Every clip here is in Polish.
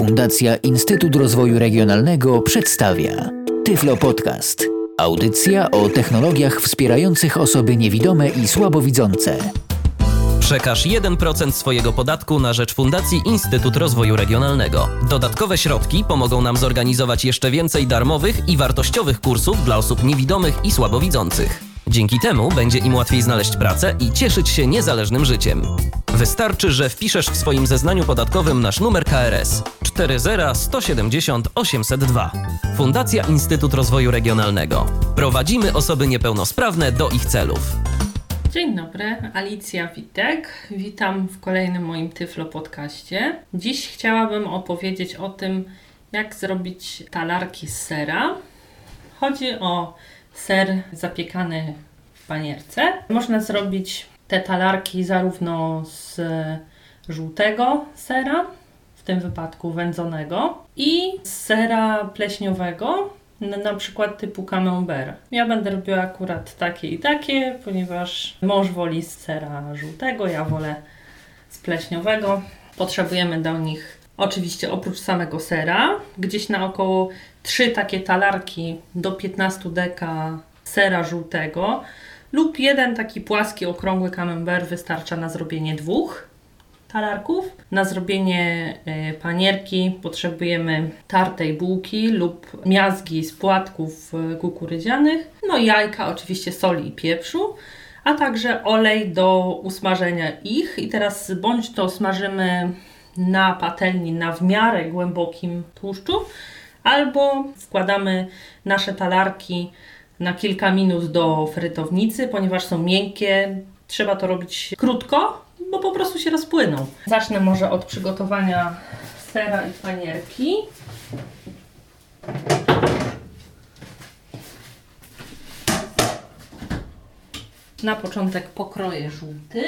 Fundacja Instytut Rozwoju Regionalnego przedstawia Tyflo Podcast. Audycja o technologiach wspierających osoby niewidome i słabowidzące. Przekaż 1% swojego podatku na rzecz Fundacji Instytut Rozwoju Regionalnego. Dodatkowe środki pomogą nam zorganizować jeszcze więcej darmowych i wartościowych kursów dla osób niewidomych i słabowidzących. Dzięki temu będzie im łatwiej znaleźć pracę i cieszyć się niezależnym życiem. Wystarczy, że wpiszesz w swoim zeznaniu podatkowym nasz numer KRS 40170 802. Fundacja Instytut Rozwoju Regionalnego. Prowadzimy osoby niepełnosprawne do ich celów. Dzień dobry, Alicja Witek. Witam w kolejnym moim Tyflo podcaście. Dziś chciałabym opowiedzieć o tym, jak zrobić talarki z sera. Chodzi o ser zapiekany w panierce. Można zrobić te talarki zarówno z żółtego sera, w tym wypadku wędzonego, i sera pleśniowego, na przykład typu camembert. Ja będę robiła akurat takie i takie, ponieważ mąż woli z sera żółtego, ja wolę z pleśniowego. Potrzebujemy do nich oczywiście oprócz samego sera, gdzieś na około 3 takie talarki do 15 deka sera żółtego lub jeden taki płaski, okrągły camembert wystarcza na zrobienie dwóch talarków. Na zrobienie y, panierki potrzebujemy tartej bułki lub miazgi z płatków y, kukurydzianych, no jajka, oczywiście soli i pieprzu, a także olej do usmażenia ich. I teraz bądź to smażymy na patelni na w miarę głębokim tłuszczu, albo wkładamy nasze talarki na kilka minut do frytownicy, ponieważ są miękkie. Trzeba to robić krótko, bo po prostu się rozpłyną. Zacznę może od przygotowania sera i panierki. Na początek pokroję żółty.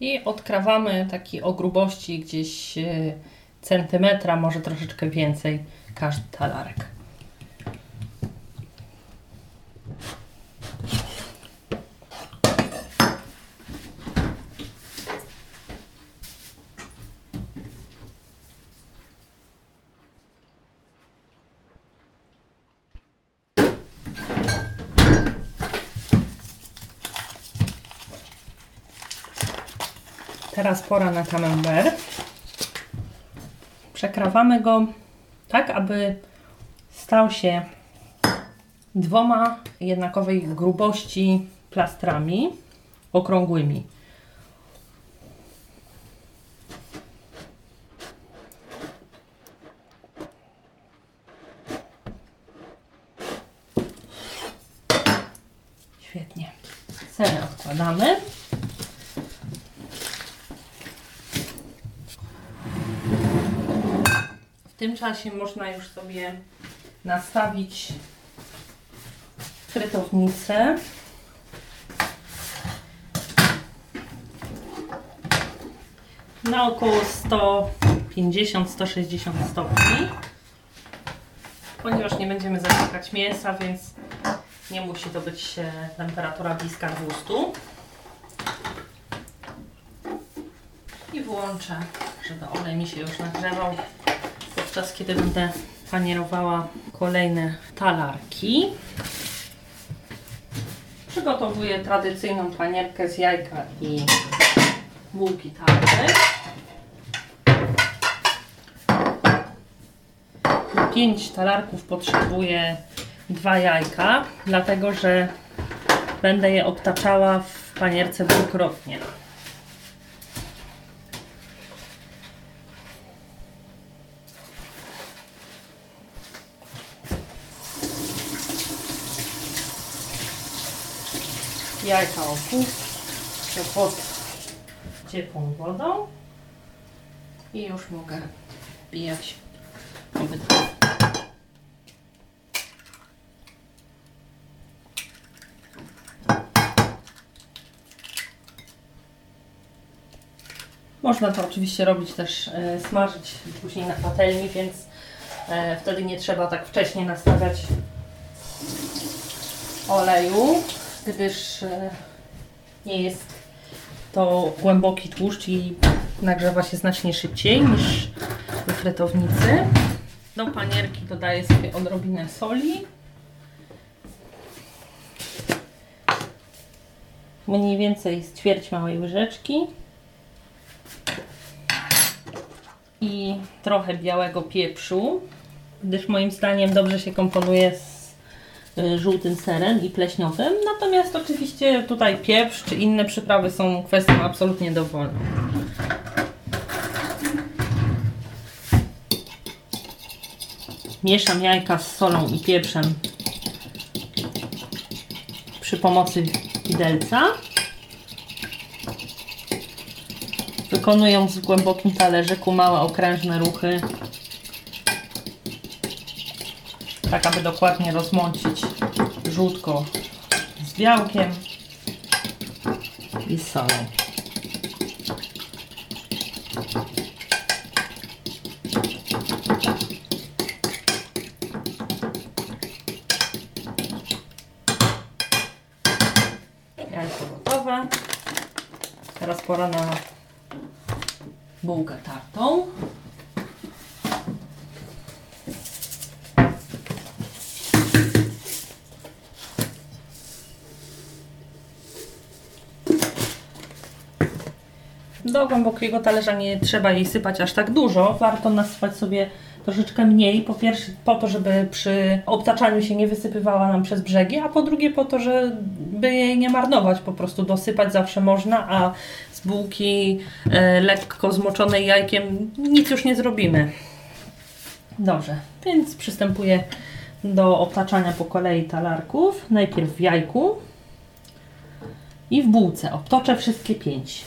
I odkrawamy taki o grubości gdzieś e, centymetra, może troszeczkę więcej każdy talarek. Teraz pora na camembert. Przekrawamy go tak, aby stał się dwoma jednakowej grubości plastrami okrągłymi. Świetnie. Ser odkładamy. Tym czasie można już sobie nastawić frytownicę. Na około 150-160 stopni. Ponieważ nie będziemy zapiekać mięsa, więc nie musi to być e, temperatura bliska 200. I włączę, żeby olej mi się już nagrzewał podczas kiedy będę panierowała kolejne talarki. Przygotowuję tradycyjną panierkę z jajka i bułki tartej. 5 talarków potrzebuję dwa jajka, dlatego że będę je obtaczała w panierce dwukrotnie. Jajka opuszczę pod ciepłą wodą i już mogę wbijać obydwa. Można to oczywiście robić też, e, smażyć później na patelni, więc E, wtedy nie trzeba tak wcześnie nastawiać oleju, gdyż e, nie jest to głęboki tłuszcz i nagrzewa się znacznie szybciej niż w frytownicy. Do panierki dodaję sobie odrobinę soli. Mniej więcej z ćwierć małej łyżeczki. I trochę białego pieprzu, gdyż moim zdaniem dobrze się komponuje z żółtym serem i pleśniowym. Natomiast oczywiście tutaj pieprz czy inne przyprawy są kwestią absolutnie dowolną. Mieszam jajka z solą i pieprzem przy pomocy widelca. Wykonując w głębokim talerzyku małe okrężne ruchy, tak aby dokładnie rozmącić żółtko z białkiem i solą. Jajko gotowe. Teraz pora na bułkę tartą. Do głębokiego talerza nie trzeba jej sypać aż tak dużo. Warto nasypać sobie troszeczkę mniej. Po pierwsze po to, żeby przy obtaczaniu się nie wysypywała nam przez brzegi, a po drugie po to, żeby jej nie marnować. Po prostu dosypać zawsze można, a z bułki e, lekko zmoczonej jajkiem nic już nie zrobimy. Dobrze, więc przystępuję do obtaczania po kolei talarków. Najpierw w jajku i w bułce. Obtoczę wszystkie pięć.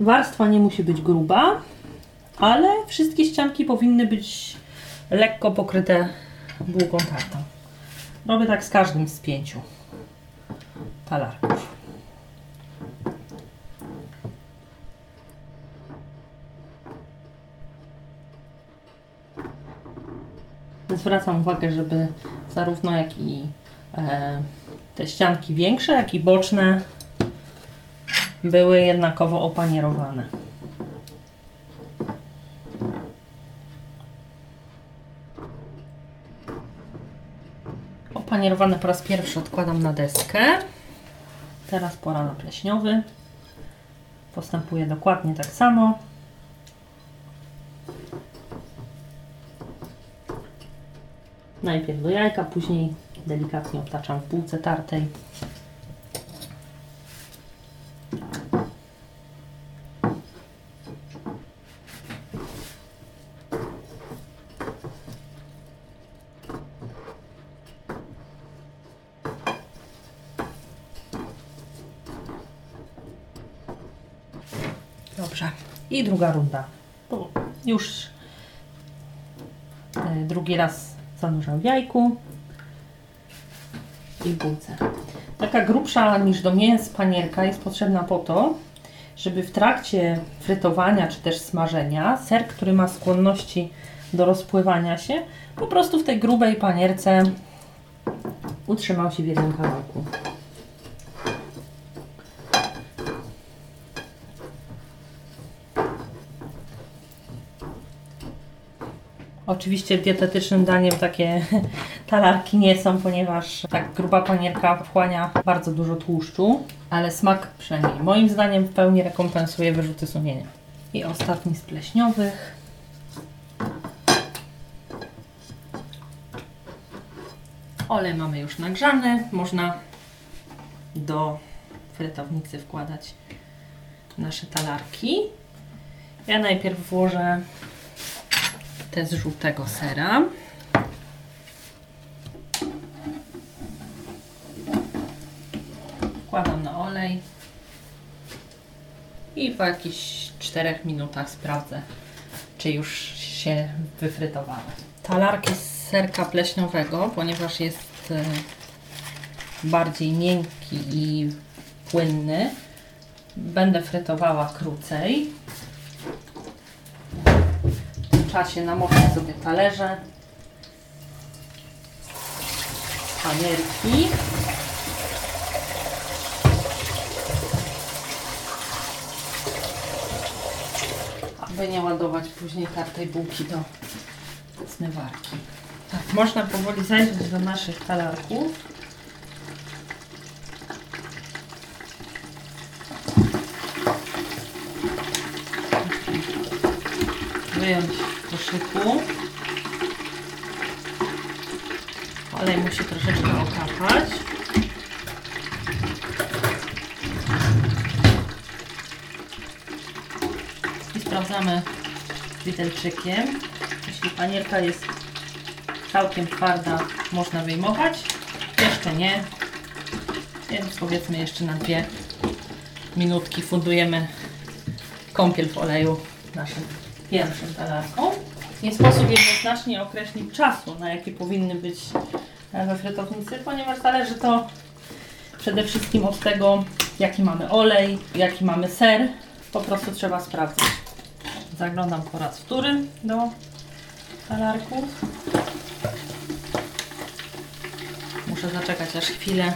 Warstwa nie musi być gruba, ale wszystkie ścianki powinny być lekko pokryte bułką tartą. Robię tak z każdym z pięciu talarków. Zwracam uwagę, żeby zarówno jak i e, te ścianki większe, jak i boczne były jednakowo opanierowane. Opanierowane po raz pierwszy odkładam na deskę. Teraz pora na pleśniowy. Postępuję dokładnie tak samo. Najpierw do jajka, później delikatnie obtaczam w bułce tartej. Dobrze. I druga runda. Tu Już e, drugi raz zanurzam w jajku i w bułce. Taka grubsza niż do mięs panierka jest potrzebna po to, żeby w trakcie frytowania czy też smażenia ser, który ma skłonności do rozpływania się, po prostu w tej grubej panierce utrzymał się w jednym kawałku. Oczywiście dietetycznym daniem takie talarki nie są, ponieważ tak gruba panierka wchłania bardzo dużo tłuszczu, ale smak przynajmniej moim zdaniem w pełni rekompensuje wyrzuty sumienia. I ostatni z pleśniowych. Olej mamy już nagrzany, można do frytownicy wkładać nasze talarki. Ja najpierw włożę te z żółtego sera. Wkładam na olej i po jakichś 4 minutach sprawdzę, czy już się wyfrytowały. Talarki z serka pleśniowego, ponieważ jest e, bardziej miękki i płynny, będę frytowała krócej. Czasie namoczę sobie talerze, panierki. Aby nie ładować później tartej bułki do zmywarki. Tak, można powoli zajrzeć do naszych talarków. Wyjąć Olej musi troszeczkę okapać. I sprawdzamy widelczykiem. Jeśli panierka jest całkiem twarda, można wyjmować. Jeszcze nie. Więc powiedzmy jeszcze na dwie minutki fundujemy kąpiel w oleju naszym pierwszym talarką. Nie sposób jednoznacznie określić czasu, na jaki powinny być we frytownicy, ponieważ zależy to przede wszystkim od tego, jaki mamy olej, jaki mamy ser. Po prostu trzeba sprawdzić. Zaglądam po raz wtóry do talarków. Muszę zaczekać aż chwilę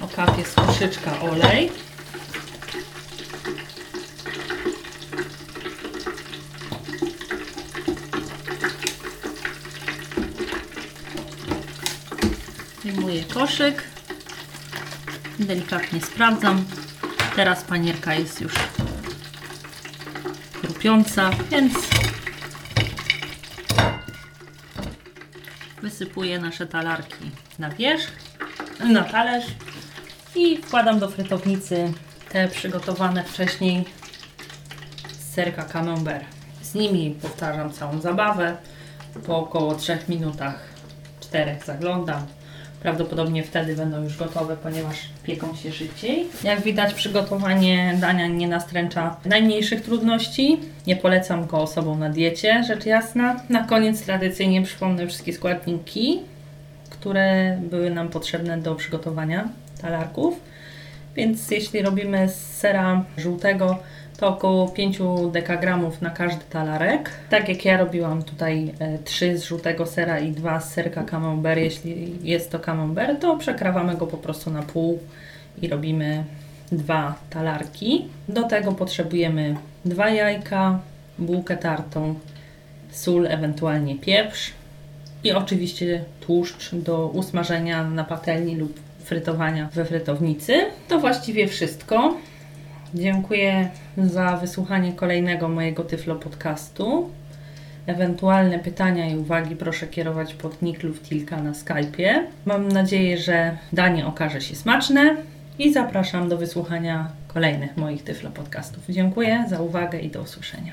okapie z koszyczka olej. Koszyk. Delikatnie sprawdzam. Teraz panierka jest już chrupiąca, więc wysypuję nasze talarki na wierzch, na talerz i wkładam do frytownicy te przygotowane wcześniej z serka camembert. Z nimi powtarzam całą zabawę. Po około 3 minutach, 4 zaglądam. Prawdopodobnie wtedy będą już gotowe, ponieważ pieką się szybciej. Jak widać, przygotowanie dania nie nastręcza najmniejszych trudności. Nie polecam go osobom na diecie, rzecz jasna. Na koniec tradycyjnie przypomnę wszystkie składniki, które były nam potrzebne do przygotowania talarków. Więc jeśli robimy z sera żółtego, to około 5 dekagramów na każdy talarek. Tak jak ja robiłam tutaj 3 z żółtego sera i 2 z serka camembert, jeśli jest to camembert, to przekrawamy go po prostu na pół i robimy dwa talarki. Do tego potrzebujemy dwa jajka, bułkę tartą, sól, ewentualnie pieprz i oczywiście tłuszcz do usmażenia na patelni lub frytowania we frytownicy. To właściwie wszystko. Dziękuję za wysłuchanie kolejnego mojego Tyflo podcastu. Ewentualne pytania i uwagi proszę kierować pod nick Luftilka na Skype'ie. Mam nadzieję, że danie okaże się smaczne i zapraszam do wysłuchania kolejnych moich Tyflo podcastów. Dziękuję za uwagę i do usłyszenia.